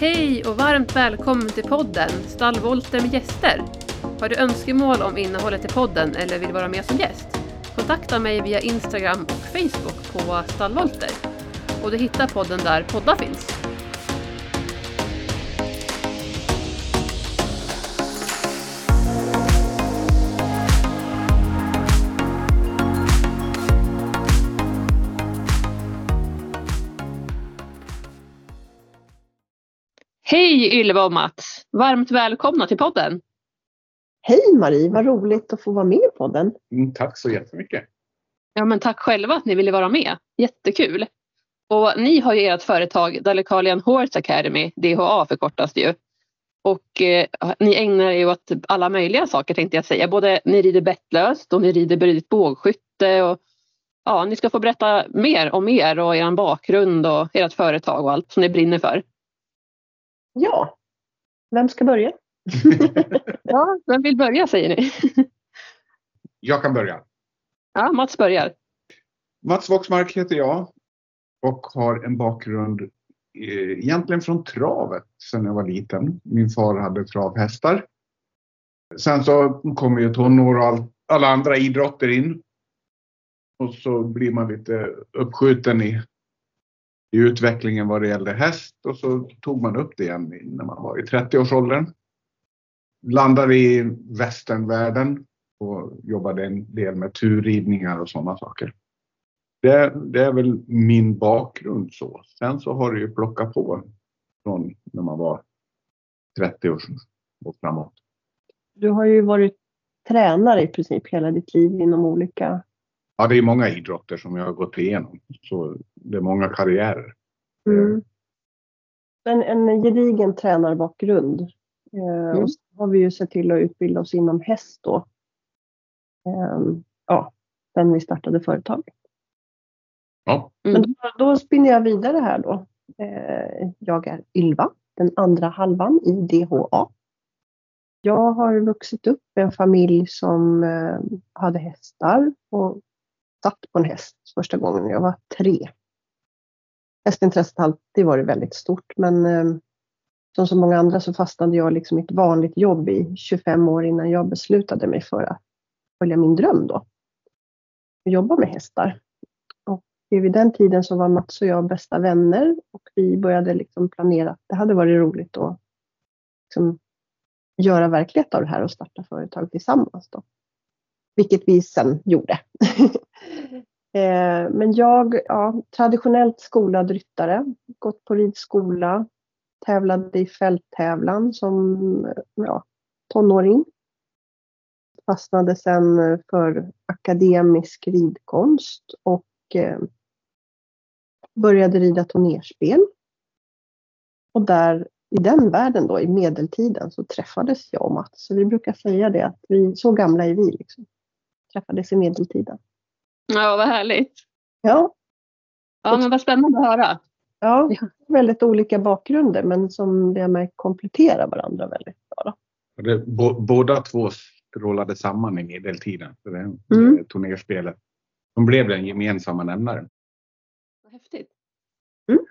Hej och varmt välkommen till podden Stallvolter med gäster. Har du önskemål om innehållet i podden eller vill vara med som gäst? Kontakta mig via Instagram och Facebook på Stallvolter. Och du hittar podden där poddar finns. Hej Ylva och Mats! Varmt välkomna till podden. Hej Marie, vad roligt att få vara med i podden. Mm, tack så jättemycket. Ja, men tack själva att ni ville vara med. Jättekul! Och ni har ju ert företag Dalecarlian Horse Academy, DHA förkortas det ju. Och eh, ni ägnar er åt alla möjliga saker tänkte jag säga. Både ni rider bettlöst och ni rider beridigt bågskytte. Och, ja, ni ska få berätta mer om er och er bakgrund och ert företag och allt som ni brinner för. Ja, vem ska börja? ja, vem vill börja säger ni? Jag kan börja. Ja, Mats börjar. Mats Voxmark heter jag och har en bakgrund eh, egentligen från travet sedan jag var liten. Min far hade travhästar. Sen så kommer ju tonår och all, alla andra idrotter in. Och så blir man lite uppskjuten i, i utvecklingen vad det gällde häst och så tog man upp det igen när man var i 30-årsåldern. Landade i västernvärlden och jobbade en del med turridningar och sådana saker. Det, det, är väl min bakgrund så. Sen så har det ju plockat på från när man var 30 år och framåt. Du har ju varit tränare i princip hela ditt liv inom olika... Ja, det är många idrotter som jag har gått igenom. Så det är många karriärer. Mm. En, en gedigen tränarbakgrund. Eh, mm. Och så har vi ju sett till att utbilda oss inom häst då. Eh, ja, sen vi startade företaget. Ja. Mm. Men då, då spinner jag vidare här då. Eh, jag är Ylva, den andra halvan i DHA. Jag har vuxit upp i en familj som eh, hade hästar och satt på en häst första gången när jag var tre. Hästintresset har alltid varit väldigt stort men eh, som så många andra så fastnade jag liksom i ett vanligt jobb i 25 år innan jag beslutade mig för att följa min dröm då. Och jobba med hästar. Och vid den tiden så var Mats och jag bästa vänner och vi började liksom planera att det hade varit roligt att liksom göra verklighet av det här och starta företag tillsammans. Då. Vilket vi sen gjorde. Eh, men jag, ja, traditionellt skolad ryttare, gått på ridskola, tävlade i fälttävlan som ja, tonåring. Fastnade sen för akademisk ridkonst och eh, började rida turnerspel. Och där i den världen då, i medeltiden, så träffades jag och Mats. Så vi brukar säga det, att vi, så gamla är vi. Liksom. Träffades i medeltiden. Ja, vad härligt. Ja. Ja, men vad spännande att höra. Ja, väldigt olika bakgrunder men som det med kompletterar varandra väldigt bra. Det, båda två strålade samman i medeltiden. För det, mm. turnerspelet. De blev den gemensamma nämnaren. Vad häftigt. Mm.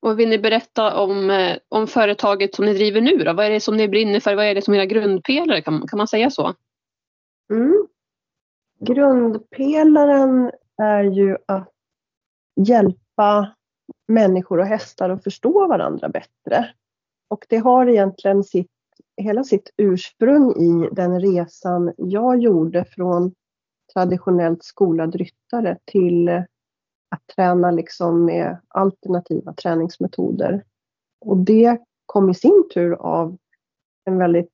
Och vill ni berätta om, eh, om företaget som ni driver nu då? Vad är det som ni brinner för? Vad är det som är era grundpelare? Kan, kan man säga så? Mm. Grundpelaren är ju att hjälpa människor och hästar att förstå varandra bättre. Och det har egentligen sitt, hela sitt ursprung i den resan jag gjorde från traditionellt skolad ryttare till att träna liksom med alternativa träningsmetoder. Och det kom i sin tur av en väldigt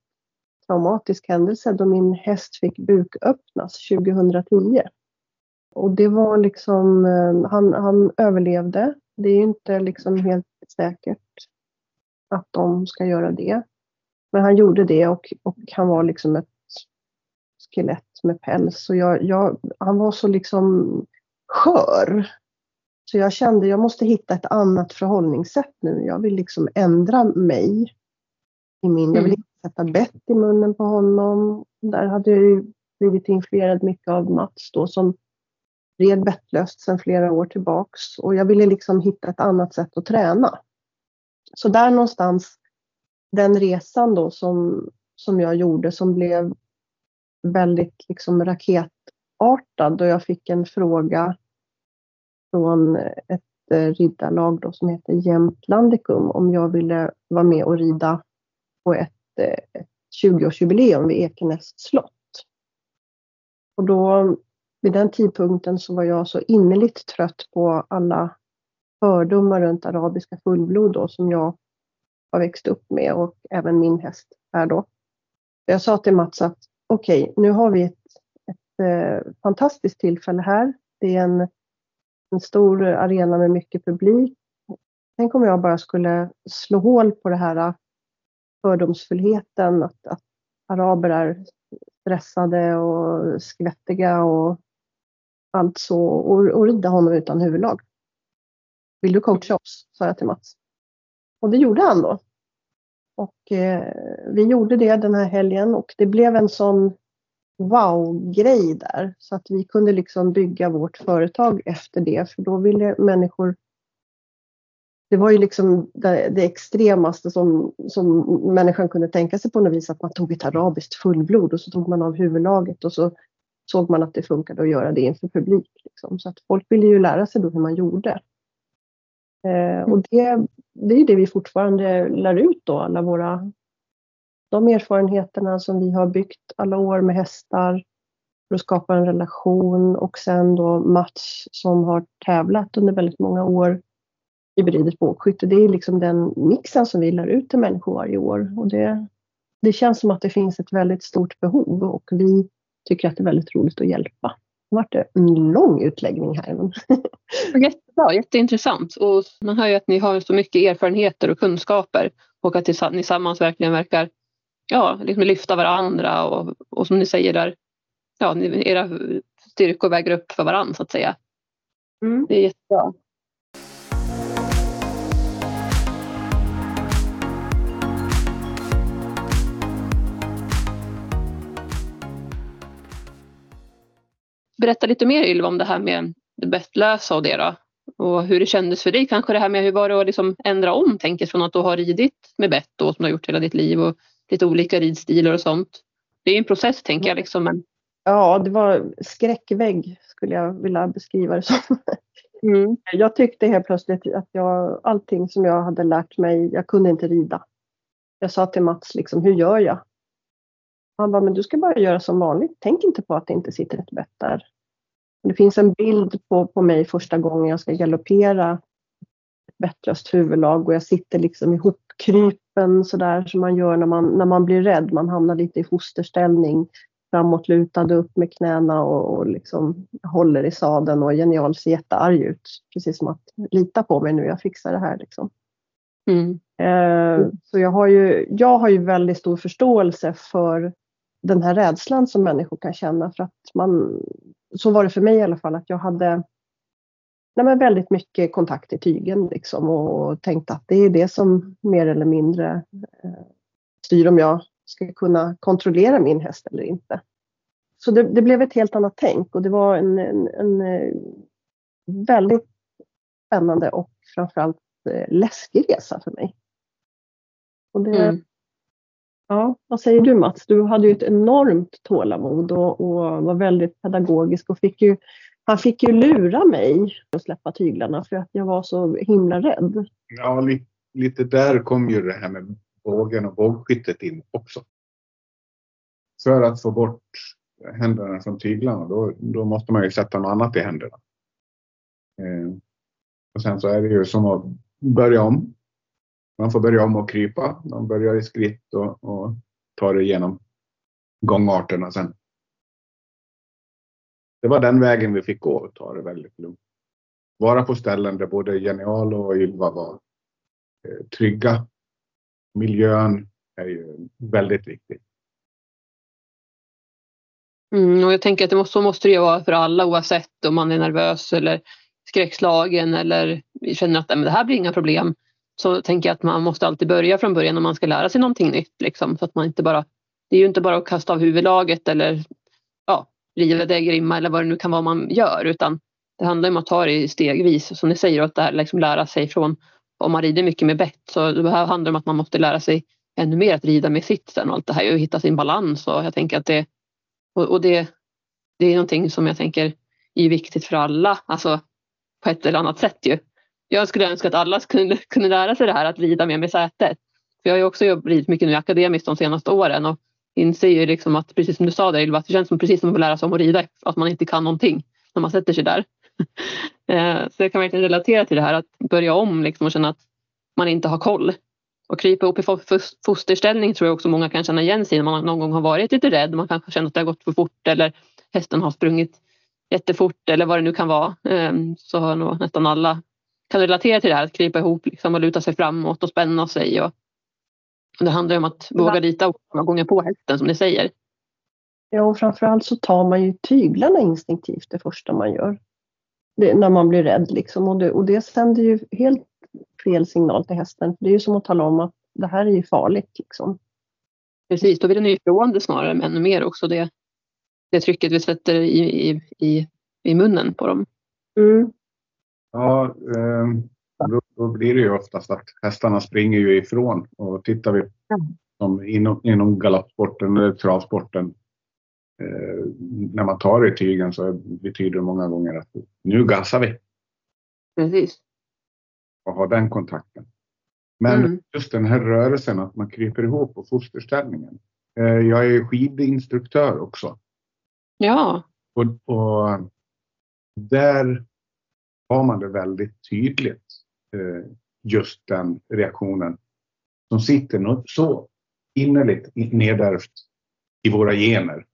traumatisk händelse då min häst fick buköppnas 2010. Och det var liksom, eh, han, han överlevde. Det är inte liksom helt säkert att de ska göra det. Men han gjorde det och, och han var liksom ett skelett med päls. Så jag, jag, han var så liksom skör. Så jag kände jag måste hitta ett annat förhållningssätt nu. Jag vill liksom ändra mig. I min, Jag vill mm sätta bett i munnen på honom. Där hade jag ju blivit influerad mycket av Mats då som red bettlöst sedan flera år tillbaks och jag ville liksom hitta ett annat sätt att träna. Så där någonstans, den resan då som, som jag gjorde som blev väldigt liksom raketartad och jag fick en fråga från ett eh, riddarlag då som heter Jämtlandikum om jag ville vara med och rida på ett, ett 20-årsjubileum vid Ekenäs slott. Och då vid den tidpunkten så var jag så innerligt trött på alla fördomar runt arabiska fullblod då, som jag har växt upp med och även min häst är då. Jag sa till Mats att okej, okay, nu har vi ett, ett eh, fantastiskt tillfälle här. Det är en, en stor arena med mycket publik. Tänk om jag bara skulle slå hål på det här fördomsfullheten, att, att araber är stressade och skvättiga och allt så och, och rida honom utan huvudlag. Vill du coacha oss? sa jag till Mats. Och det gjorde han då. Och eh, vi gjorde det den här helgen och det blev en sån wow-grej där så att vi kunde liksom bygga vårt företag efter det för då ville människor det var ju liksom det, det extremaste som, som människan kunde tänka sig på något vis, att man tog ett arabiskt fullblod och så tog man av huvudlaget och så såg man att det funkade att göra det inför publik. Liksom. Så att folk ville ju lära sig då hur man gjorde. Eh, och det, det är det vi fortfarande lär ut då, alla våra de erfarenheterna som vi har byggt alla år med hästar för att skapa en relation och sen då Mats som har tävlat under väldigt många år i beridet bågskytte. Det är liksom den mixen som vi lär ut till människor varje år och det, det känns som att det finns ett väldigt stort behov och vi tycker att det är väldigt roligt att hjälpa. Det har varit en lång utläggning här. Jättebra, jätteintressant. Och man hör ju att ni har så mycket erfarenheter och kunskaper och att ni tillsammans verkligen verkar ja, liksom lyfta varandra och, och som ni säger där, ja, era styrkor väger upp för varandra så att säga. Mm. Det är jättebra. Berätta lite mer Ylva om det här med det bettlösa och det då. Och hur det kändes för dig. Kanske det här med hur var det att liksom ändra om tänket från att du har ridit med bett då, som du har gjort hela ditt liv och lite olika ridstilar och sånt. Det är en process tänker jag. Liksom, men... Ja, det var skräckvägg skulle jag vilja beskriva det som. Mm. Jag tyckte helt plötsligt att jag, allting som jag hade lärt mig, jag kunde inte rida. Jag sa till Mats, liksom, hur gör jag? Han bara, men du ska bara göra som vanligt. Tänk inte på att det inte sitter ett bett där. Det finns en bild på, på mig första gången jag ska galoppera ett bettlöst huvudlag och jag sitter liksom ihopkrypen sådär som man gör när man, när man blir rädd. Man hamnar lite i fosterställning, framåtlutad upp med knäna och, och liksom håller i sadeln och genial ser jättearg ut. Precis som att lita på mig nu, jag fixar det här liksom. Mm. Eh, så jag har, ju, jag har ju väldigt stor förståelse för den här rädslan som människor kan känna för att man, så var det för mig i alla fall, att jag hade nej men väldigt mycket kontakt i tygen liksom och tänkte att det är det som mer eller mindre eh, styr om jag ska kunna kontrollera min häst eller inte. Så det, det blev ett helt annat tänk och det var en, en, en eh, väldigt spännande och framförallt eh, läskig resa för mig. Och det, mm. Ja, vad säger du Mats? Du hade ju ett enormt tålamod och, och var väldigt pedagogisk och fick ju, han fick ju lura mig att släppa tyglarna för att jag var så himla rädd. Ja, lite, lite där kom ju det här med bågen och bågskyttet in också. För att få bort händerna från tyglarna då, då måste man ju sätta något annat i händerna. Eh, och sen så är det ju som att börja om man får börja om och krypa. Man börjar i skritt och, och tar det igenom gångarterna sen. Det var den vägen vi fick gå och ta det väldigt lugnt. Vara på ställen där både Genial och Ylva var eh, trygga. Miljön är ju väldigt viktig. Mm, och jag tänker att det måste, så måste det ju vara för alla oavsett om man är nervös eller skräckslagen eller känner att det här blir inga problem så tänker jag att man måste alltid börja från början om man ska lära sig någonting nytt. Liksom, så att man inte bara, det är ju inte bara att kasta av huvudlaget eller ja, riva det grimma eller vad det nu kan vara man gör utan det handlar om att ta det stegvis som ni säger och att det här, liksom lära sig från om man rider mycket med bett så det här handlar om att man måste lära sig ännu mer att rida med sitsen och allt det här och hitta sin balans och jag tänker att det och, och det, det är någonting som jag tänker är viktigt för alla, alltså på ett eller annat sätt ju. Jag skulle önska att alla kunde, kunde lära sig det här att rida mer med sätet. För jag har ju också blivit mycket nu akademiskt de senaste åren och inser ju liksom att precis som du sa där Ylva, det känns som precis som att lära sig om att rida, att man inte kan någonting när man sätter sig där. Eh, så jag kan verkligen relatera till det här att börja om liksom och känna att man inte har koll. Och krypa upp i fosterställning tror jag också många kan känna igen sig när man någon gång har varit lite rädd. Man kanske känner att det har gått för fort eller hästen har sprungit jättefort eller vad det nu kan vara. Ehm, så har nog nästan alla kan relatera till det här att krypa ihop liksom och luta sig framåt och spänna sig. Och det handlar om att våga lita många gånger på hästen som ni säger. Ja, och framförallt så tar man ju tyglarna instinktivt det första man gör. Det, när man blir rädd liksom. Och det, och det sänder ju helt fel signal till hästen. Det är ju som att tala om att det här är ju farligt liksom. Precis, då vill den ju ifrån det snarare men ännu mer också det, det trycket vi sätter i, i, i, i munnen på dem. Mm. Ja, eh, då, då, blir det ju oftast att hästarna springer ju ifrån och tittar vi som inom, inom galoppsporten eller travsporten eh, när man tar i tygen så betyder det många gånger att nu gasar vi. Precis. Och ha den kontakten. Men mm. just den här rörelsen att man kryper ihop på fosterställningen. Eh, jag är skidinstruktör också. Ja. Och, och där har man det väldigt tydligt. Eh, just den reaktionen som sitter något så innerligt nedärvt i våra gener.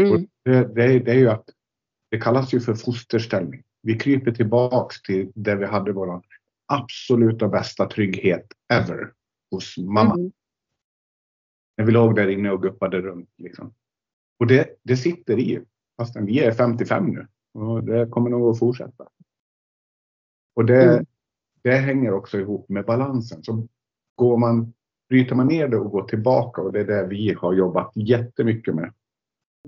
Mm. Det, det, det, är ju att det kallas ju för fosterställning. Vi kryper tillbaks till där vi hade vår absoluta bästa trygghet ever hos mamma. Mm. När vi låg där inne och guppade runt. Liksom. Och det, det sitter i, fastän vi är 55 nu. Och det kommer nog att fortsätta. Och det, mm. det hänger också ihop med balansen. Så går man, bryter man ner det och går tillbaka och det är det vi har jobbat jättemycket med.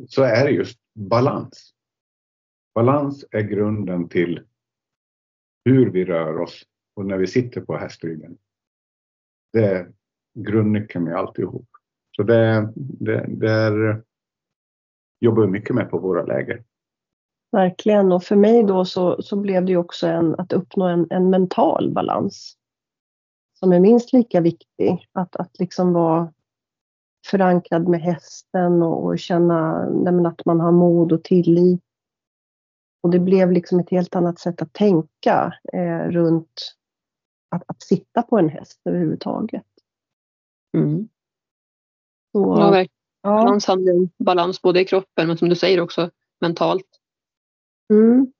Så är det just balans. Balans är grunden till hur vi rör oss och när vi sitter på hästryggen. Det är grundnyckeln med alltihop. Så det, det, det är, jobbar vi mycket med på våra läger. Verkligen, och för mig då så, så blev det ju också en, att uppnå en, en mental balans som är minst lika viktig. Att, att liksom vara förankrad med hästen och, och känna nej, att man har mod och tillit. Och det blev liksom ett helt annat sätt att tänka eh, runt att, att sitta på en häst överhuvudtaget. Mm. Så, ja, verkligen. Ja. Balans handlar om balans både i kroppen men som du säger också mentalt. Mm.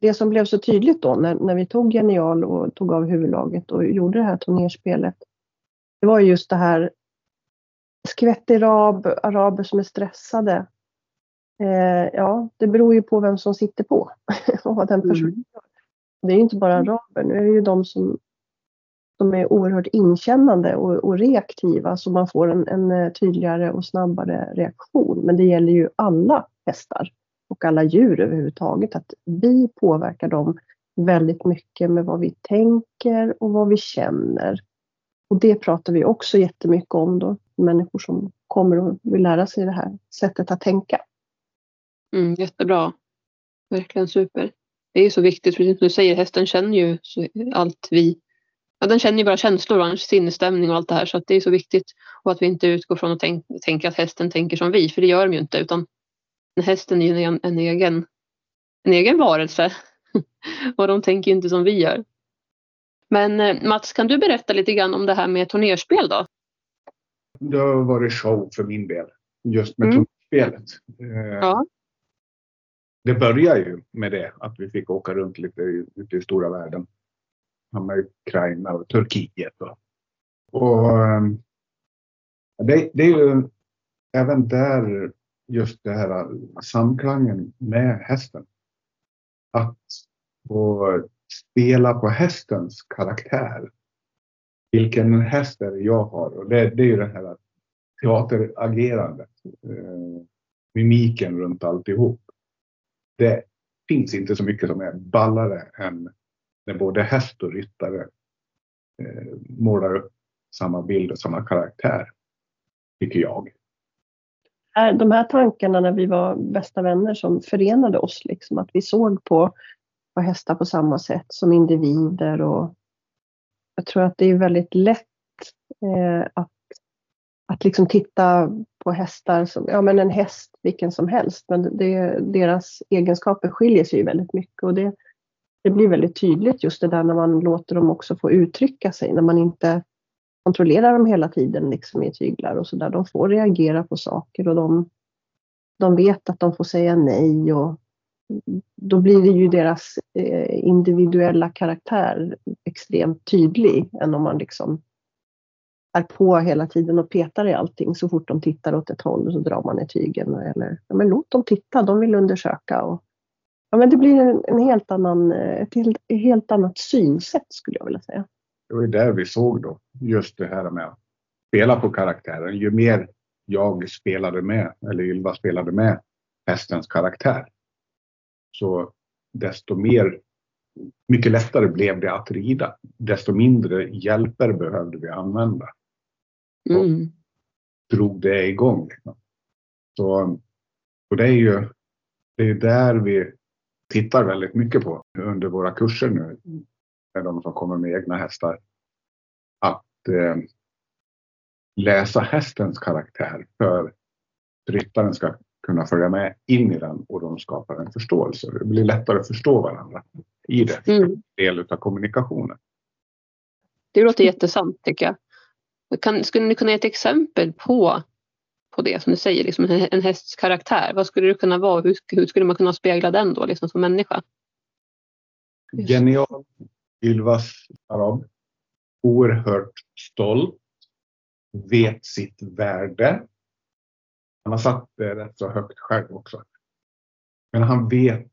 Det som blev så tydligt då när, när vi tog Genial och tog av huvudlaget och gjorde det här turnerspelet. Det var just det här skvättirab, araber som är stressade. Eh, ja, det beror ju på vem som sitter på och vad den personen mm. gör. Det är ju inte bara araber, nu är det ju de som, som är oerhört inkännande och, och reaktiva så man får en, en eh, tydligare och snabbare reaktion. Men det gäller ju alla hästar och alla djur överhuvudtaget. Att vi påverkar dem väldigt mycket med vad vi tänker och vad vi känner. Och det pratar vi också jättemycket om då, människor som kommer och vill lära sig det här sättet att tänka. Mm, jättebra. Verkligen super. Det är så viktigt, precis som du säger, hästen känner ju allt vi Ja, den känner ju våra känslor och sinnesstämning och allt det här så att det är så viktigt. Och att vi inte utgår från att tänka att hästen tänker som vi, för det gör de ju inte. Utan hästen är ju en, en, egen, en egen varelse. och de tänker inte som vi gör. Men eh, Mats, kan du berätta lite grann om det här med turnerspel då? Det har varit show för min del, just med mm. turnerspelet. Eh, ja. Det började ju med det, att vi fick åka runt lite ute i stora världen. Hamna i Ukraina och Turkiet. Och, och eh, det, det är ju även där just det här samklangen med hästen. Att få spela på hästens karaktär. Vilken häst är det jag har? Och det, det är ju det här teateragerandet. Eh, mimiken runt alltihop. Det finns inte så mycket som är ballare än när både häst och ryttare eh, målar upp samma bild och samma karaktär, tycker jag. De här tankarna när vi var bästa vänner som förenade oss, liksom, att vi såg på, på hästar på samma sätt som individer och jag tror att det är väldigt lätt eh, att, att liksom titta på hästar som, ja men en häst vilken som helst, men det, deras egenskaper skiljer sig väldigt mycket och det, det blir väldigt tydligt just det där när man låter dem också få uttrycka sig, när man inte kontrollerar dem hela tiden liksom i tyglar och sådär. De får reagera på saker och de, de vet att de får säga nej och då blir det ju deras eh, individuella karaktär extremt tydlig än om man liksom är på hela tiden och petar i allting. Så fort de tittar åt ett håll så drar man i tygen. Eller, ja, men låt dem titta, de vill undersöka. Och, ja, men det blir en, en helt annan, eh, ett helt, ett helt annat synsätt skulle jag vilja säga. Det var ju där vi såg då, just det här med att spela på karaktären. Ju mer jag spelade med, eller Ylva spelade med hästens karaktär, så desto mer, mycket lättare blev det att rida. Desto mindre hjälper behövde vi använda. Mm. Och drog det igång. Så, och det är ju det är där vi tittar väldigt mycket på under våra kurser nu. De som kommer med egna hästar. Att eh, läsa hästens karaktär för ryttaren ska kunna följa med in i den och de skapar en förståelse. Det blir lättare att förstå varandra i det. Mm. del av kommunikationen. Det låter jättesant tycker jag. Kan, skulle ni kunna ge ett exempel på, på det som du säger, liksom en, en hästs karaktär? Vad skulle det kunna vara? Hur, hur skulle man kunna spegla den då liksom som människa? Genial, Ylvas arab. Oerhört stolt. Vet sitt värde. Han har satt det rätt så högt själv också. Men han vet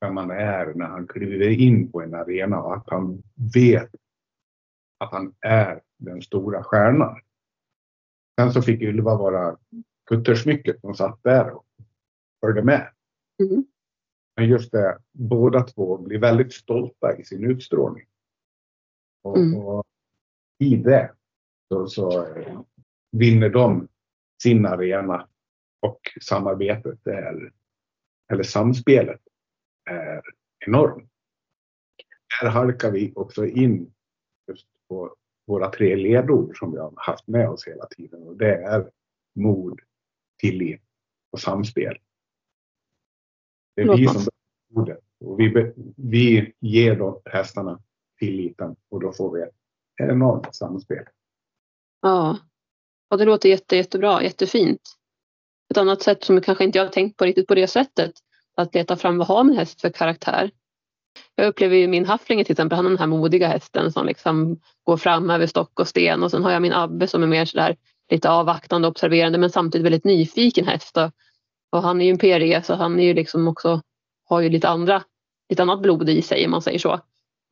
vem man är när han kliver in på en arena och att han vet att han är den stora stjärnan. Sen så fick Ylva vara kuttersmycket som satt där och följde med. Mm. Men just det, båda två blir väldigt stolta i sin utstrålning. Och, mm. och i det så, så vinner de sin arena och samarbetet är, eller samspelet är enormt. Där halkar vi också in just på våra tre ledord som vi har haft med oss hela tiden och det är mod, tillit och samspel. Det är vi som ordet och vi, vi ger då hästarna tilliten och då får vi ett enormt samspel. Ja, och det låter jätte, jättebra, jättefint. Ett annat sätt som kanske inte jag har tänkt på riktigt på det sättet, att leta fram vad har min häst för karaktär. Jag upplever ju min Hafflinge till exempel, han är den här modiga hästen som liksom går fram över stock och sten och sen har jag min Abbe som är mer sådär lite avvaktande och observerande men samtidigt väldigt nyfiken häst. Och, och han är ju en PRE så han är ju liksom också, har ju lite andra, lite annat blod i sig om man säger så.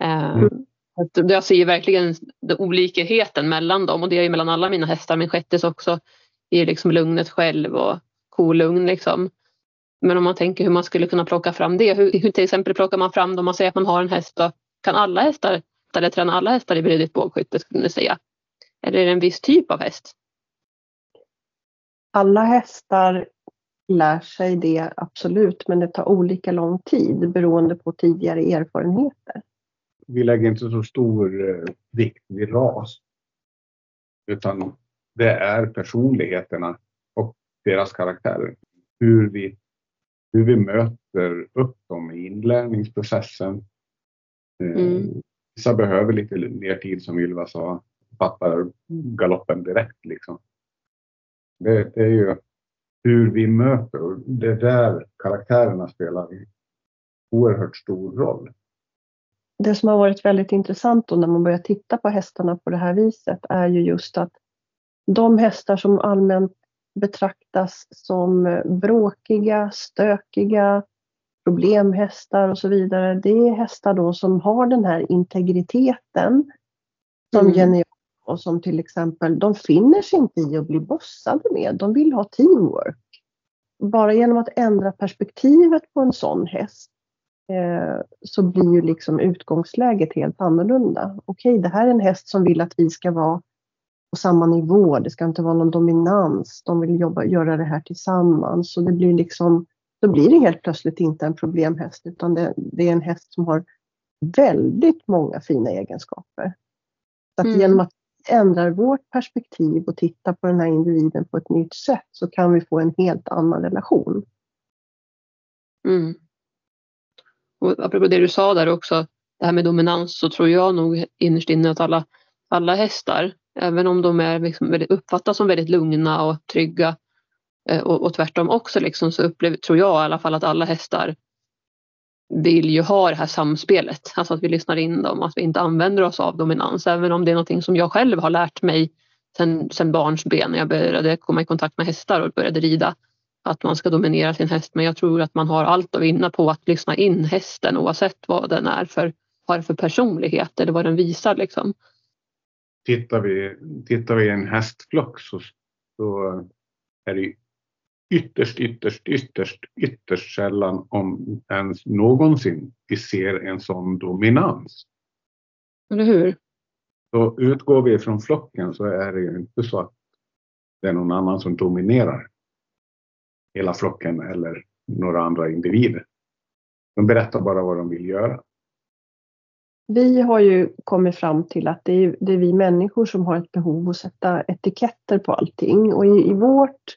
Eh, mm. Jag ser ju verkligen olikheten mellan dem och det är ju mellan alla mina hästar. Min shettis också är liksom lugnet själv och kolugn liksom. Men om man tänker hur man skulle kunna plocka fram det. Hur, hur till exempel plockar man fram det om man säger att man har en häst. Då, kan alla hästar, eller träna alla hästar i breddigt bågskytte skulle ni säga? Eller är det en viss typ av häst? Alla hästar lär sig det absolut, men det tar olika lång tid beroende på tidigare erfarenheter. Vi lägger inte så stor eh, vikt vid ras. Utan det är personligheterna och deras karaktärer. Hur vi hur vi möter upp dem i inlärningsprocessen. Eh, mm. Vissa behöver lite mer tid som Ylva sa, fattar galoppen direkt liksom. Det, det är ju hur vi möter och det är där karaktärerna spelar en oerhört stor roll. Det som har varit väldigt intressant då när man börjar titta på hästarna på det här viset är ju just att de hästar som allmänt betraktas som bråkiga, stökiga, problemhästar och så vidare. Det är hästar då som har den här integriteten som mm. Och som till exempel, de finner sig inte i att bli bossade med. De vill ha teamwork. Bara genom att ändra perspektivet på en sån häst eh, så blir ju liksom utgångsläget helt annorlunda. Okej, det här är en häst som vill att vi ska vara på samma nivå. Det ska inte vara någon dominans. De vill jobba, göra det här tillsammans. Så det blir liksom, då blir det helt plötsligt inte en problemhäst utan det, det är en häst som har väldigt många fina egenskaper. Så att mm. genom att ändrar vårt perspektiv och tittar på den här individen på ett nytt sätt så kan vi få en helt annan relation. Mm. Och apropå det du sa där också, det här med dominans, så tror jag nog innerst inne att alla, alla hästar, även om de är liksom väldigt, uppfattas som väldigt lugna och trygga eh, och, och tvärtom också, liksom, så upplever, tror jag i alla fall att alla hästar vill ju ha det här samspelet, alltså att vi lyssnar in dem, att vi inte använder oss av dominans, även om det är någonting som jag själv har lärt mig sen, sen barnsben när jag började komma i kontakt med hästar och började rida att man ska dominera sin häst. Men jag tror att man har allt att vinna på att lyssna in hästen oavsett vad den är för, har för personlighet eller vad den visar. Liksom. Tittar vi, tittar vi i en hästflock så, så är det ytterst, ytterst, ytterst, ytterst sällan om ens någonsin vi ser en sån dominans. Eller hur? Så utgår vi från flocken så är det ju inte så att det är någon annan som dominerar hela flocken eller några andra individer. De berättar bara vad de vill göra. Vi har ju kommit fram till att det är, det är vi människor som har ett behov att sätta etiketter på allting och i, i vårt,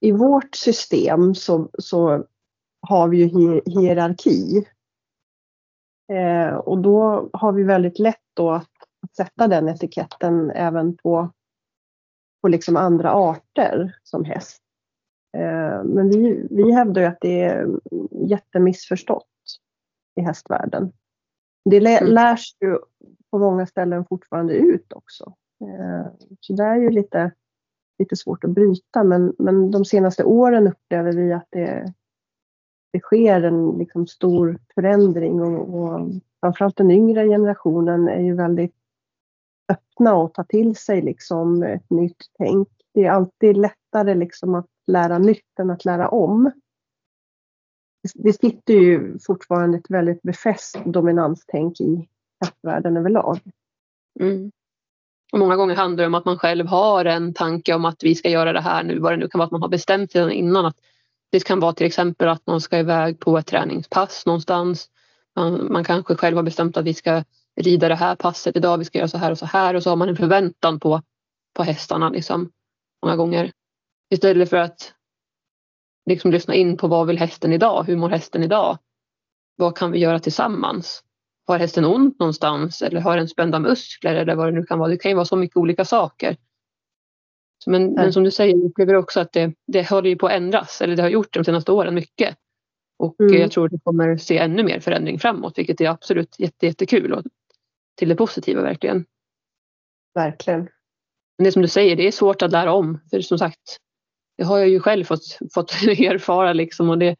i vårt system så, så har vi ju hierarki. Eh, och då har vi väldigt lätt då att sätta den etiketten även på, på liksom andra arter som häst. Eh, men vi, vi hävdar ju att det är jättemissförstått i hästvärlden. Det mm. lärs ju på många ställen fortfarande ut också. Eh, så det är ju lite, lite svårt att bryta men, men de senaste åren upplever vi att det, det sker en liksom stor förändring och, och framförallt den yngre generationen är ju väldigt öppna och tar till sig liksom ett nytt tänk. Det är alltid lättare liksom att lära nytt än att lära om. Det sitter ju fortfarande ett väldigt befäst dominanstänk i kraftvärlden överlag. Mm. Och många gånger handlar det om att man själv har en tanke om att vi ska göra det här nu, vad det nu kan vara att man har bestämt sig innan. Att det kan vara till exempel att någon ska iväg på ett träningspass någonstans. Man, man kanske själv har bestämt att vi ska rida det här passet idag, vi ska göra så här och så här och så har man en förväntan på, på hästarna liksom, många gånger. Istället för att liksom lyssna in på vad vill hästen idag? Hur mår hästen idag? Vad kan vi göra tillsammans? Har hästen ont någonstans eller har den spända muskler eller vad det nu kan vara? Det kan ju vara så mycket olika saker. Men, men som du säger, jag upplever också att det, det håller på att ändras eller det har gjort de senaste åren mycket. Och mm. jag tror att vi kommer se ännu mer förändring framåt vilket är absolut jätte, jättekul och till det positiva verkligen. Verkligen. Men det som du säger, det är svårt att lära om. För som sagt, det har jag ju själv fått, fått erfara liksom och det,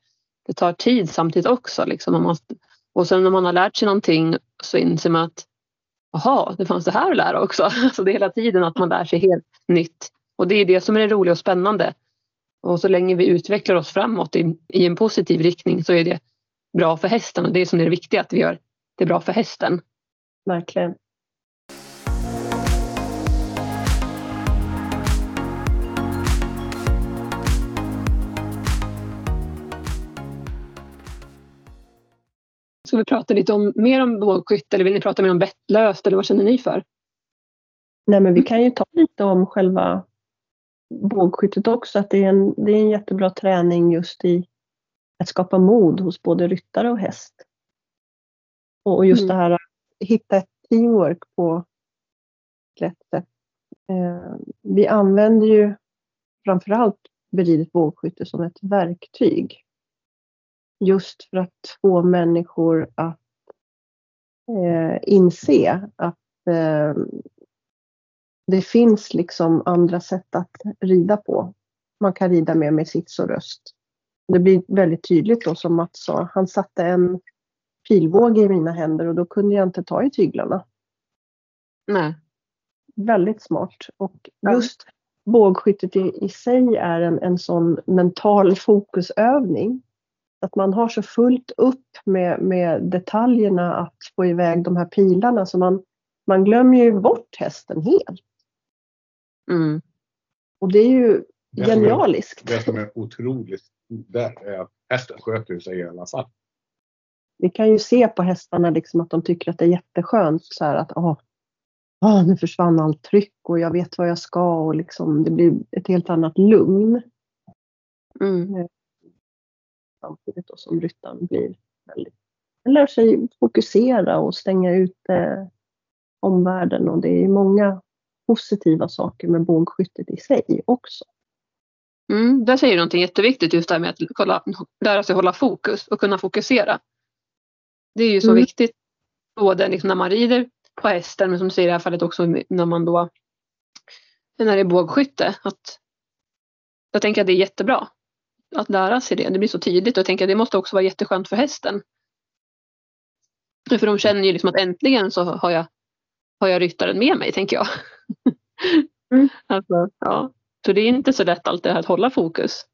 det tar tid samtidigt också. Liksom. Man och sen när man har lärt sig någonting så inser man att jaha, det fanns det här att lära också. Så det är hela tiden att man lär sig helt nytt. Och det är det som är det roliga och spännande. Och så länge vi utvecklar oss framåt i, i en positiv riktning så är det bra för hästen och det är som är det viktiga, att vi gör det bra för hästen. Verkligen. Ska vi prata lite om, mer om bågskytte eller vill ni prata mer om bettlöst eller vad känner ni för? Nej men vi kan ju ta lite om själva bågskyttet också. Att det är, en, det är en jättebra träning just i att skapa mod hos både ryttare och häst. Och just mm. det här att hitta ett teamwork på lätt sätt. Eh, vi använder ju framförallt beridet bågskytte som ett verktyg just för att få människor att eh, inse att eh, det finns liksom andra sätt att rida på. Man kan rida mer med sits och röst. Det blir väldigt tydligt då som Mats sa. Han satte en pilbåge i mina händer och då kunde jag inte ta i tyglarna. Nej. Väldigt smart. Och just bågskyttet i, i sig är en, en sån mental fokusövning att man har så fullt upp med, med detaljerna att få iväg de här pilarna så man, man glömmer ju bort hästen helt. Mm. Och det är ju Det som är- genialiskt. Det som är otroligt där är att hästen sköter sig i alla fall. Vi kan ju se på hästarna liksom att de tycker att det är jätteskönt så här att åh, åh, nu försvann allt tryck och jag vet vad jag ska och liksom det blir ett helt annat lugn. Mm. Samtidigt då som ryttaren blir väldigt, han lär sig fokusera och stänga ut eh, omvärlden och det är många positiva saker med bågskyttet i sig också. Mm. Där säger du någonting jätteviktigt just det här med att kolla, lära sig hålla fokus och kunna fokusera. Det är ju så Mm. viktigt både liksom när man rider på hästen men som du säger i det här fallet också när man då när det är bågskytte. Att jag tänker att det är jättebra att lära sig det. Det blir så tidigt och jag tänker att det måste också vara jätteskönt för hästen. För de känner ju liksom att äntligen så har jag, har jag ryttaren med mig, tänker jag. Mm. Alltså, ja. Så det är inte så lätt alltid att hålla fokus.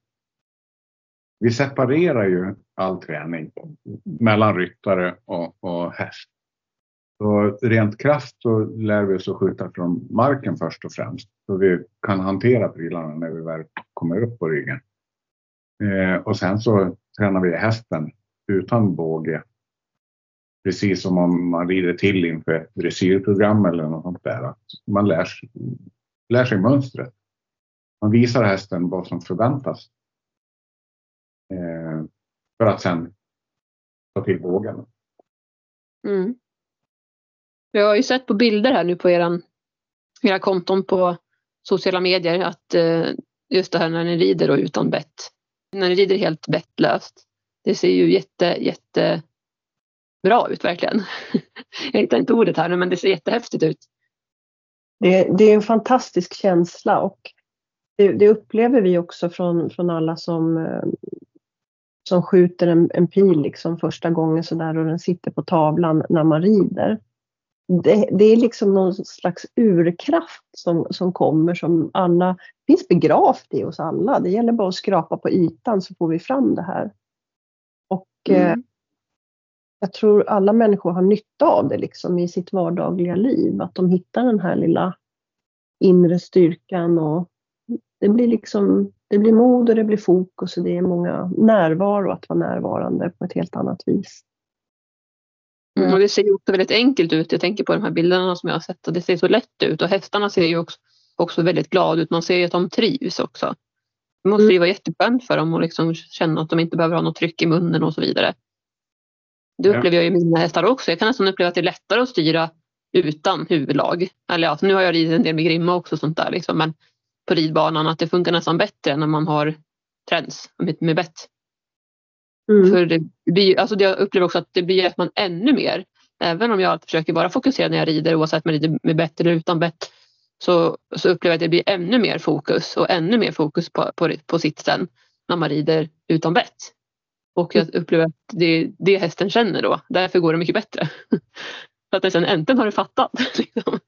Vi separerar ju all träning mellan ryttare och, och häst. Så rent krasst så lär vi oss att skjuta från marken först och främst. Så vi kan hantera prylarna när vi väl kommer upp på ryggen. Eh, och sen så tränar vi hästen utan båge. Precis som om man rider till inför ett dressyrprogram eller något sånt där. Man lär, sig- lär sig mönstret. Man visar hästen vad som förväntas. Eh, för att sen ta till bågen. Mm. Jag har ju sett på bilder här nu på eran, era konton på sociala medier att eh, just det här när ni rider och utan bett. När ni rider helt vettlöst, Det ser ju jätte, jätte bra ut verkligen. Jag hittar inte ordet här nu men det ser jättehäftigt ut. Det, det är en fantastisk känsla och det, det upplever vi också från, från alla som, eh, som skjuter en, en pil liksom första gången så där och den sitter på tavlan när man rider. Det, det är liksom någon slags urkraft som, som kommer som alla finns begravt i oss alla. Det gäller bara att skrapa på ytan så får vi fram det här. Och eh, Mm. jag tror alla människor har nytta av det liksom i sitt vardagliga liv. Att de hittar den här lilla inre styrkan och det blir liksom det blir mod och det blir fokus och det är många närvaro att vara närvarande på ett helt annat vis. Mm, och det ser ju också väldigt enkelt ut. Jag tänker på de här bilderna som jag har sett och det ser så lätt ut och hästarna ser ju också, också väldigt glada ut. Man ser ju att de trivs också. Det måste ju vara jätteskönt för dem att liksom känna att de inte behöver ha något tryck i munnen och så vidare. Det upplever jag i mina hästar också. Jag kan nästan uppleva att det är lättare att styra utan huvudlag. Eller ja, nu har jag ridit en del med grimma också och sånt där liksom, men på ridbanan att det funkar nästan bättre när man har träns med, med bett. Mm. För det blir, alltså jag upplever också att det blir att man ännu mer, även om jag alltid försöker vara fokuserad när jag rider oavsett om jag rider med bett eller utan bett, så, så upplever jag att det blir ännu mer fokus och ännu mer fokus på, på, på sitsen när man rider utan bett. Och jag upplever att det är det hästen känner då, därför går det mycket bättre. För att den sen äntligen har du fattat. Liksom.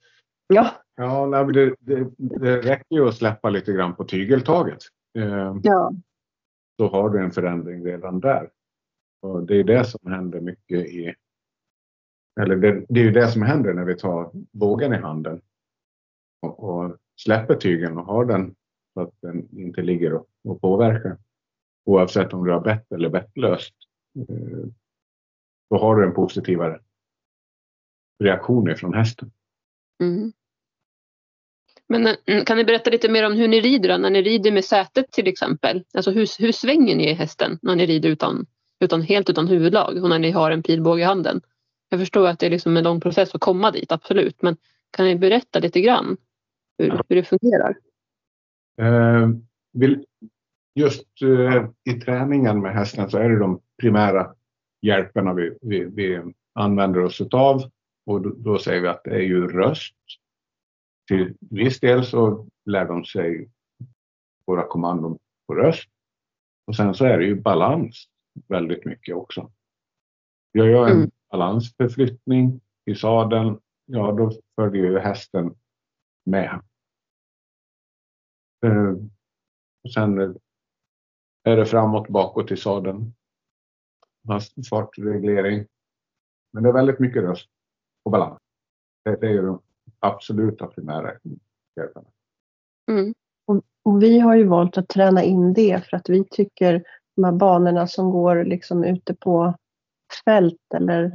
Ja, Ja, nej, det, det, det räcker ju att släppa lite grann på tygeltaget. Eh, Ja. så har du en förändring redan där. Och det är det som händer mycket i... Eller det, det är ju det som händer när vi tar bågen i handen och, och släpper tygeln och har den så att den inte ligger och, och påverkar. Oavsett om du har bett eller bettlöst. Eh, då har du en positivare reaktion ifrån hästen. Mm. Men eh, kan ni berätta lite mer om hur ni rider då? när ni rider med sätet till exempel? Alltså hur, hur svänger ni hästen när ni rider utan, utan, helt utan huvudlag och när ni har en pilbåge i handen? Jag förstår att det är liksom en lång process att komma dit, absolut. Men kan ni berätta lite grann hur, hur det fungerar? Eh, just eh, i träningen med hästen så är det de primära hjälperna vi, vi, vi använder oss av. Och då, då säger vi att det är ju röst. Till viss del så lär de sig våra kommandon på röst. Och sen så är det ju balans väldigt mycket också. Gör jag en Mm. balansförflyttning i sadeln, ja då följer ju hästen med. Eh, och sen är det framåt, bakåt i sadeln. fartreglering. Men det är väldigt mycket röst och balans. Det, det är ju de absoluta primära mm. och, och vi har ju valt att träna in det för att vi tycker de här banorna som går liksom ute på fält eller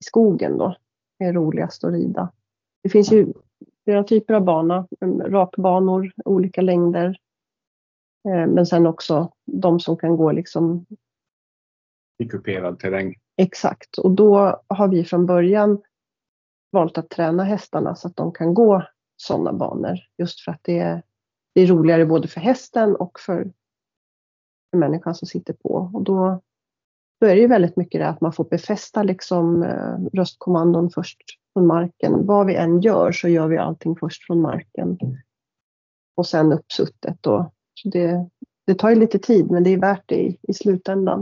i skogen då är roligast att rida. Det finns ju flera typer av bana, rakbanor, olika längder. Eh, men sen också de som kan gå liksom i kuperad terräng. Exakt, och då har vi från början valt att träna hästarna så att de kan gå sådana banor. Just för att det är, det är roligare både för hästen och för människan som sitter på. Och då, då är det ju väldigt mycket det att man får befästa liksom, eh, röstkommandon först från marken. Vad vi än gör så gör vi allting först från marken. Och sen uppsuttet. Då. Så det, det tar ju lite tid men det är värt det i, i slutändan.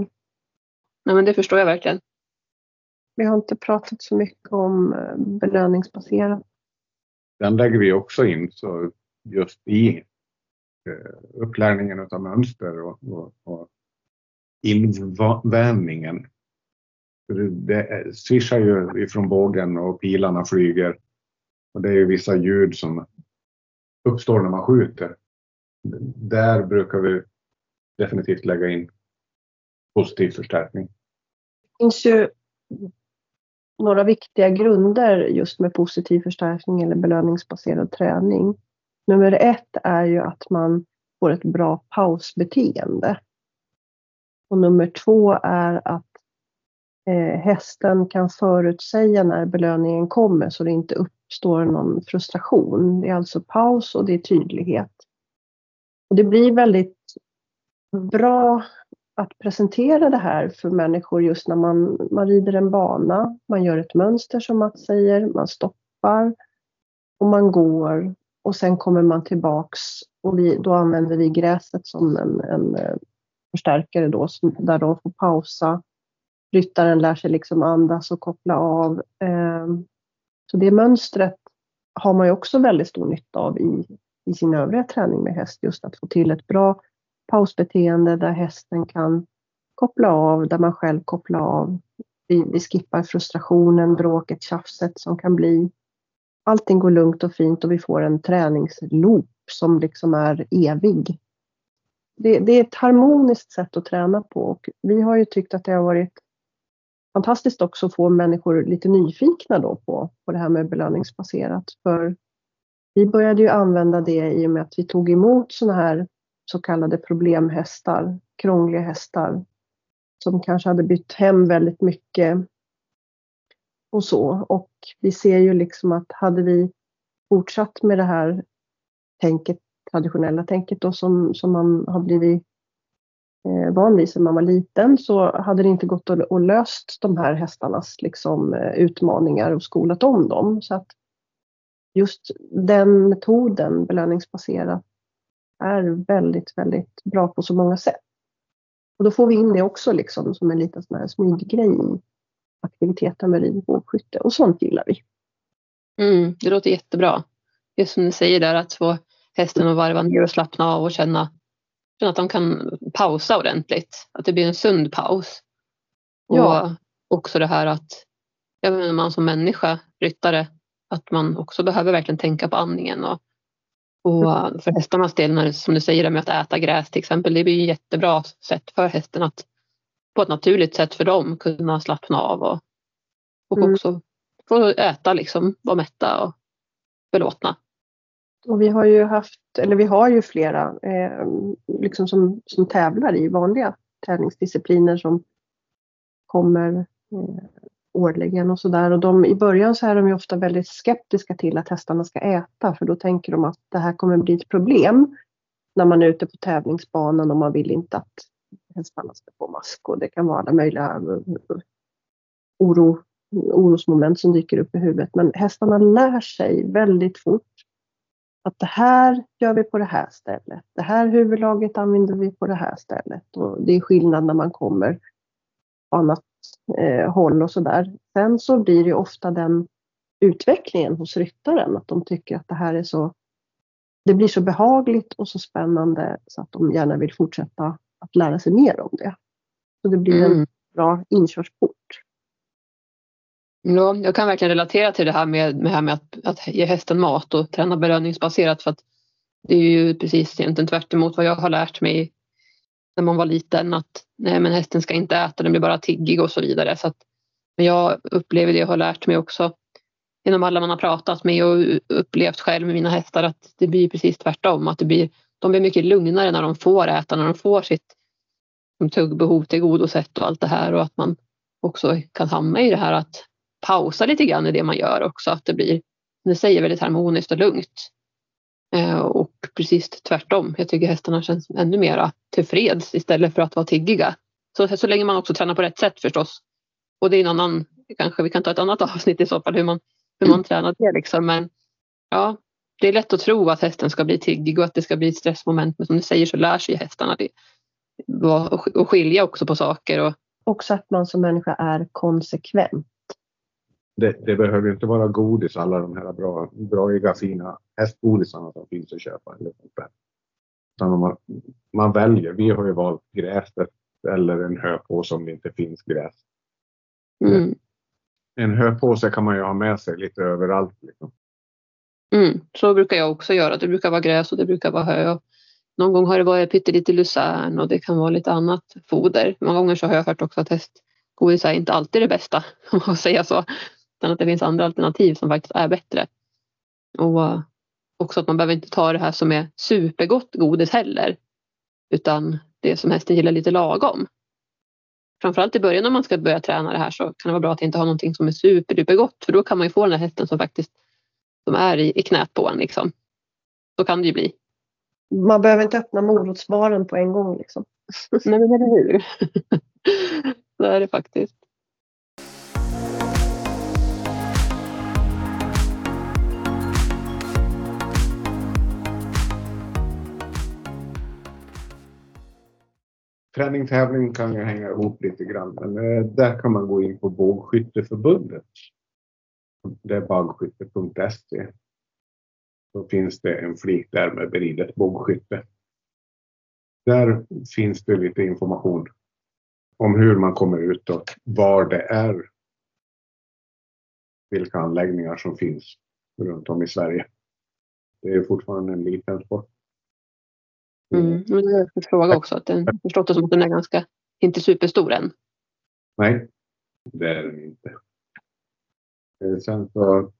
Nej, men det förstår jag verkligen. Vi har inte pratat så mycket om eh, belöningsbaserat. Den lägger vi också in så just i eh, upplärningen av mönster och, och, och invänjningen. Det svischar ju ifrån bågen och pilarna flyger. Och det är ju vissa ljud som uppstår när man skjuter. Där brukar vi definitivt lägga in positiv förstärkning. Det finns ju några viktiga grunder just med positiv förstärkning eller belöningsbaserad träning. Nummer ett är ju att man får ett bra pausbeteende. Och nummer två är att Eh, hästen kan förutsäga när belöningen kommer så det inte uppstår någon frustration. Det är alltså paus och det är tydlighet. Och det blir väldigt bra att presentera det här för människor just när man, man rider en bana, man gör ett mönster som Mats säger, man stoppar och man går och sen kommer man tillbaks och vi, då använder vi gräset som en, en eh, förstärkare då, som, där de får pausa. Ryttaren lär sig liksom andas och koppla av. Ehm, så det mönstret har man ju också väldigt stor nytta av i, i sin övriga träning med häst, just att få till ett bra pausbeteende där hästen kan koppla av, där man själv kopplar av. Vi, vi skippar frustrationen, bråket, tjafset som kan bli. Allting går lugnt och fint och vi får en träningsloop som liksom är evig. Det, det, är ett harmoniskt sätt att träna på och vi har ju tyckt att det har varit fantastiskt också att få människor lite nyfikna då på, på det här med belöningsbaserat. För vi började ju använda det i och med att vi tog emot sådana här så kallade problemhästar, krångliga hästar som kanske hade bytt hem väldigt mycket och så. Och vi ser ju liksom att hade vi fortsatt med det här tänket, traditionella tänket då som, som man har blivit Eh, van vid sedan man var liten så hade det inte gått att, att löst de här hästarnas liksom, eh, utmaningar och skolat om dem. Så att just den metoden, belöningsbaserat, är väldigt, väldigt bra på så många sätt. Och då får vi in det också liksom som en liten sån här smyggrej i aktiviteten med rid och skytte och sånt gillar vi. Mm, det låter jättebra. Just som du säger där att få hästen att varva ner och slappna av och känna, känna att de kan pausa ordentligt. Att det blir en sund paus. Ja. Och också det här att ja, man som människa, ryttare, att man också behöver verkligen tänka på andningen och och för hästarnas del, när, som du säger, med att äta gräs till exempel, det blir ett jättebra sätt för hästen att på ett naturligt sätt för dem kunna slappna av och, och mm. också få äta, liksom, vara mätta och belåtna. Och vi har ju haft, eller vi har ju flera eh, liksom som, som tävlar i vanliga tävlingsdiscipliner som kommer eh, årligen och sådär. Och de, i början så är de ju ofta väldigt skeptiska till att hästarna ska äta för då tänker de att det här kommer bli ett problem när man är ute på tävlingsbanan och man vill inte att hästarna ska få mask och det kan vara alla möjliga eh, oro, orosmoment som dyker upp i huvudet. Men hästarna lär sig väldigt fort att det här gör vi på det här stället. Det här huvudlaget använder vi på det här stället och det är skillnad när man kommer på annat eh, håll och sådär. Sen så blir det ofta den utvecklingen hos ryttaren, att de tycker att det här är så det blir så behagligt och så spännande så att de gärna vill fortsätta att lära sig mer om det. Så det blir mm. en bra inkörsport. Ja, jag kan verkligen relatera till det här med, med, här med att, att ge hästen mat och träna belöningsbaserat för att det är ju precis egentligen tvärt emot vad jag har lärt mig när man var liten att nej men hästen ska inte äta, den blir bara tiggig och så vidare. Så att, men jag upplever det jag har lärt mig också genom alla man har pratat med och upplevt själv med mina hästar att det blir precis tvärtom. Att det blir, de blir mycket lugnare när de får äta, när de får sitt tuggbehov tillgodosett och allt det här och att man också kan hamna i det här att pausa lite grann i det man gör också. Att det blir, det säger väldigt harmoniskt och lugnt. Eh, och precis tvärtom. Jag tycker hästarna känns ännu mera tillfreds istället för att vara tiggiga. Så, så länge man också tränar på rätt sätt förstås. Och det är en annan, kanske vi kan ta ett annat avsnitt i så fall hur man, hur man tränar det liksom. Men ja, det är lätt att tro att hästen ska bli tiggig och att det ska bli ett stressmoment. Men som du säger så lär sig hästarna det. Och skilja också på saker. Och... Också att man som människa är konsekvent det, det, behöver inte vara godis, alla de här bra, braiga fina hästgodisarna som finns att köpa. Eller Utan man, man väljer. Vi har ju valt gräset eller en höpåse om det inte finns gräs. Mm. En höpåse kan man ju ha med sig lite överallt. Liksom. Mm, så brukar jag också göra. Det brukar vara gräs och det brukar vara hö. Någon gång har det varit pyttelite lucern och det kan vara lite annat foder. Många gånger så har jag hört också att hästgodis är inte alltid det bästa, om man säga så utan att det finns andra alternativ som faktiskt är bättre. Och också att man behöver inte ta det här som är supergott godis heller. Utan det som hästen gillar lite lagom. Framförallt i början när man ska börja träna det här så kan det vara bra att inte ha någonting som är superdupergott för då kan man ju få den här hästen som faktiskt som är i, i knät på en. Liksom. Så kan det ju bli. Man behöver inte öppna morotsbaren på en gång. Liksom. Nej men eller hur. så är det faktiskt. Träning, tävling kan ju hänga ihop lite grann. Men eh, där kan man gå in på Bågskytteförbundet. Det är bågskytte.se. Då finns det en flik där med beridet bågskytte. Där finns det lite information om hur man kommer ut och var det är. Vilka anläggningar som finns runt om i Sverige. Det är fortfarande en liten sport. Mm. Men det är en fråga också. Att den, förstått det som att den är ganska, inte superstor än. Nej, det är den inte. Eh, sen så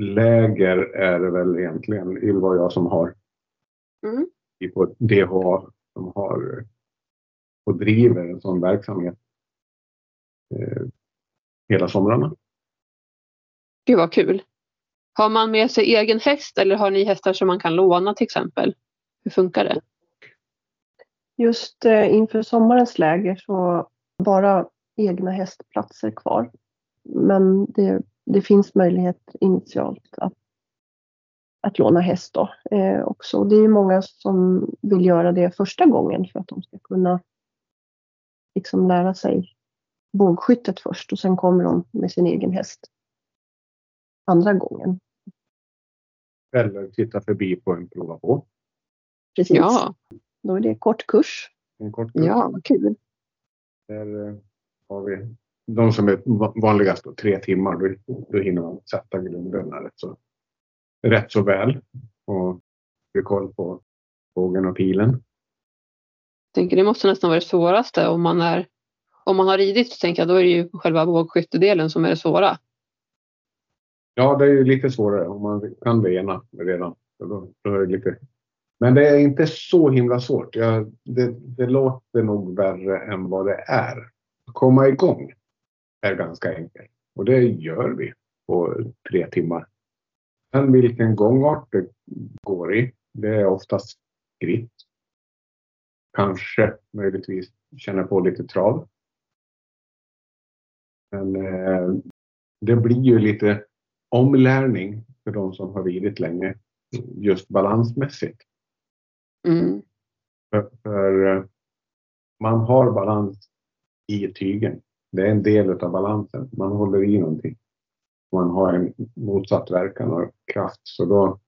läger är det väl egentligen Ylva och jag som har. Mm. På DHA som har och driver en sån verksamhet eh, hela somrarna. Gud vad kul. Har man med sig egen häst eller har ni hästar som man kan låna till exempel? Hur funkar det? Just eh, inför sommarens läger så bara egna hästplatser kvar. Men det, det finns möjlighet initialt att, att låna häst då, eh, också. Det är många som vill göra det första gången för att de ska kunna liksom lära sig bågskyttet först och sen kommer de med sin egen häst andra gången. Eller titta förbi på en prova på. Precis. Ja. Då är det kort kurs. En kort kurs. Ja, vad kul. Där eh, har vi de som är vanligast, då, tre timmar. Då, då hinner man sätta grunderna rätt så, rätt så väl. Och få koll på bågen och pilen. Jag tänker det måste nästan vara det svåraste om man är om man har ridit så tänker jag då är det ju själva bågskyttedelen som är det svåra. Ja, det är ju lite svårare om man kan det ena redan. Då, då är det lite men det är inte så himla svårt. Jag, det, det låter nog värre än vad det är. Att komma igång är ganska enkelt och det gör vi på tre timmar. Sen vilken gångart det går i, det är oftast skritt. Kanske möjligtvis känna på lite trav. Men eh, det blir ju lite omlärning för de som har ridit länge just balansmässigt. Mm. För, för, eh, man har balans i tygen. Det är en del av balansen. Man håller i någonting. Man har en motsatt verkan och kraft. Så då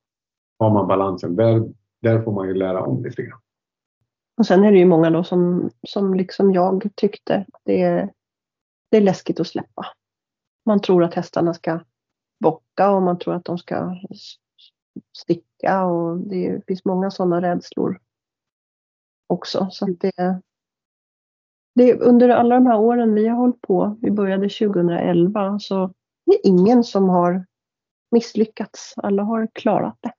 har man balansen. Där, där får man ju lära om lite grann. Och sen är det ju många då som, som liksom jag tyckte det är, det är läskigt att släppa. Man tror att hästarna ska bocka och man tror att de ska sticka och det finns många sådana rädslor också. Så det, det, under alla de här åren vi har hållit på, vi började 2011, så det är ingen som har misslyckats. Alla har klarat det.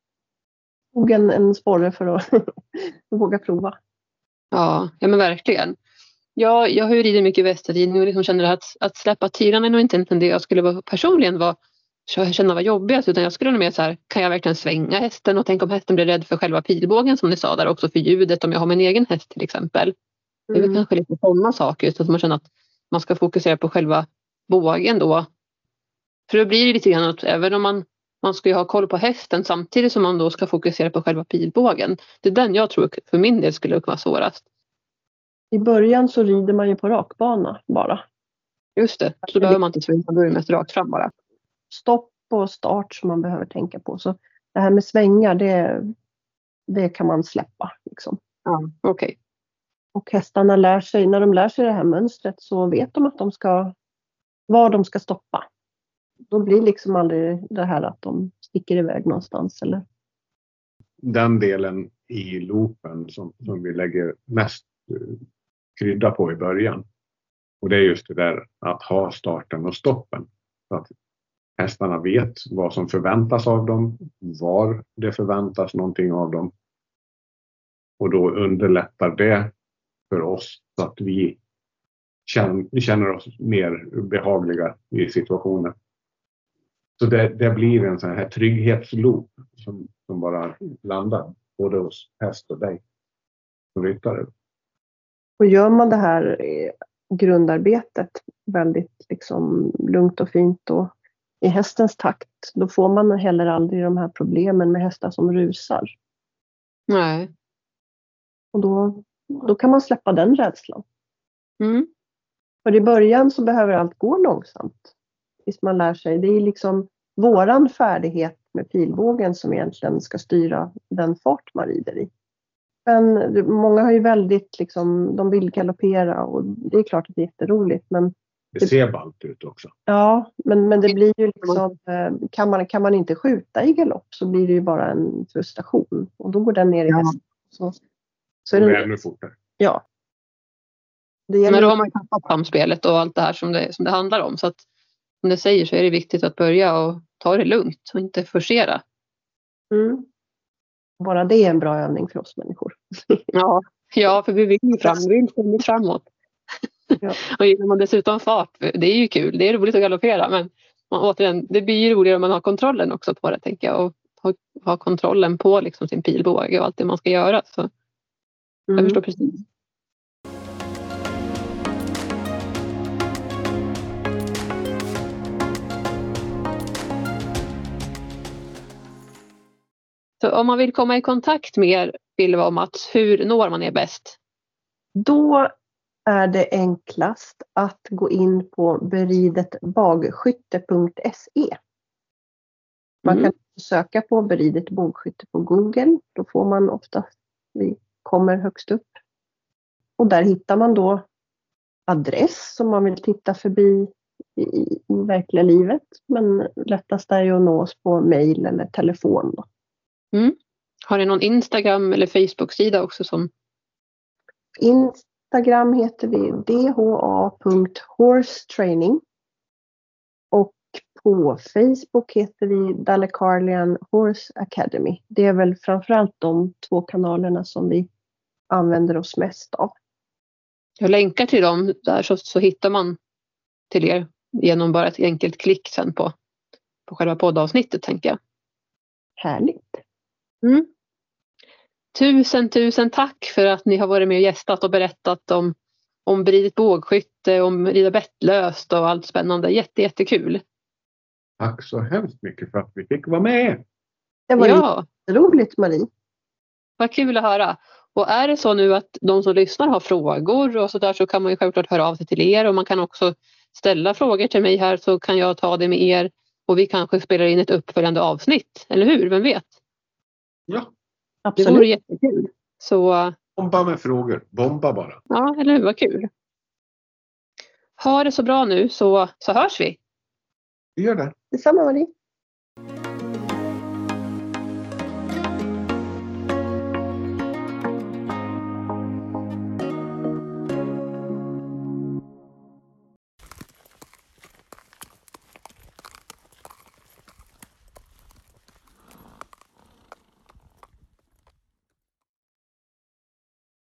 Och en, en sporre för att våga prova. Ja, ja men verkligen. Ja, jag har ju ridit mycket västerridning och liksom känner att, att släppa tyran är nog inte det jag skulle vara, personligen vara, känna var jobbigast utan jag skulle nog mer så här, kan jag verkligen svänga hästen och tänk om hästen blir rädd för själva pilbågen som ni sa där också för ljudet om jag har min egen häst till exempel. Det är väl mm. kanske lite sådana saker så att man känner att man ska fokusera på själva bågen då. För då blir det lite grann att även om man, man ska ha koll på hästen samtidigt som man då ska fokusera på själva pilbågen. Det är den jag tror för min del skulle vara svårast. I början så rider man ju på rakbana bara. Just det, så behöver man inte svänga, då är det mest rakt fram bara. Stopp och start som man behöver tänka på. Så det här med svängar, det, det kan man släppa. Liksom. Ja, Okej. Okay. Och hästarna lär sig, när de lär sig det här mönstret så vet de att de ska, var de ska stoppa. De blir liksom aldrig det här att de sticker iväg någonstans. Eller? Den delen i loopen som, som vi lägger mest eh, krydda på i början. Och det är just det där att ha starten och stoppen. Så att hästarna vet vad som förväntas av dem, var det förväntas någonting av dem. Och då underlättar det för oss så att vi känner, oss mer behagliga i situationen. Så det, det blir en sån här trygghetsloop som, som bara landar både hos häst och dig som ryttare. Och gör man det här grundarbetet väldigt liksom lugnt och fint och i hästens takt, då får man heller aldrig de här problemen med hästar som rusar. Nej. Och då då kan man släppa den rädslan. Mm. För i början så behöver allt gå långsamt. Tills man lär sig. Det är liksom våran färdighet med pilbågen som egentligen ska styra den fart man rider i. Men många har ju väldigt, liksom, de vill galoppera och det är klart att det är jätteroligt. Men det ser ballt ut också. Ja, men, men det blir ju liksom, eh, kan man, kan man inte skjuta i galopp så blir det ju bara en frustration och då går den ner i ja. hästen. Så är det ännu fortare. Ja. Det Men då har man tappat samspelet och allt det här som det, som det handlar om. Så att som du säger så är det viktigt att börja och ta det lugnt och inte forcera. Mm. Bara det är en bra övning för oss människor. ja, ja, för vi vill ju fram, vi vill ständigt framåt. Ja. och gillar man dessutom fart, det är ju kul, det är roligt att galoppera men man, återigen, det blir ju roligare om man har kontrollen också på det tänker jag och ha, ha kontrollen på liksom sin pilbåge och allt det man ska göra. Så Mm. Jag förstår precis. Så om man vill komma i kontakt med er, Ylva och Mats, hur når man er bäst? Då är det enklast att gå in på beridetbagskytte.se. Man mm. kan söka på beridet bågskytte på Google. Då får man oftast kommer högst upp. Och där hittar man då adress som man vill titta förbi i, i verkliga livet. Men lättast är ju att nå oss på mail eller telefon. Mm. Har ni någon Instagram eller Facebook-sida också? som? Instagram heter vi dha.horsetraining. Och på Facebook heter vi Dalecarlian Horse Academy. Det är väl framförallt de två kanalerna som vi använder oss mest av. Jag länkar till dem där så, så hittar man till er genom bara ett enkelt klick sen på, på själva poddavsnittet tänker jag. Härligt. Mm. Tusen, tusen tack för att ni har varit med och gästat och berättat om, om bridigt bågskytte, om rida bettlöst och allt spännande. Jätte, jättekul. Tack så hemskt mycket för att vi fick vara med. Det var ja. roligt Marie. Vad kul att höra. Och är det så nu att de som lyssnar har frågor och så där så kan man ju självklart höra av sig till er och man kan också ställa frågor till mig här så kan jag ta det med er och vi kanske spelar in ett uppföljande avsnitt, eller hur? Vem vet? Ja, absolut. Det vore jättekul. Så Bomba med frågor. Bomba bara. Ja, eller hur? Vad kul. Ha det så bra nu så, så hörs vi. Vi gör det. Detsamma Marie.